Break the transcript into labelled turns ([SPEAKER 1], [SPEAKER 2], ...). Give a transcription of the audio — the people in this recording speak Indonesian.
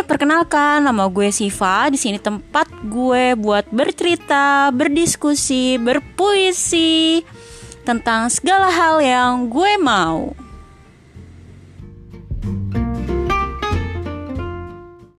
[SPEAKER 1] Perkenalkan nama gue Siva. Di sini tempat gue buat bercerita, berdiskusi, berpuisi tentang segala hal yang gue mau.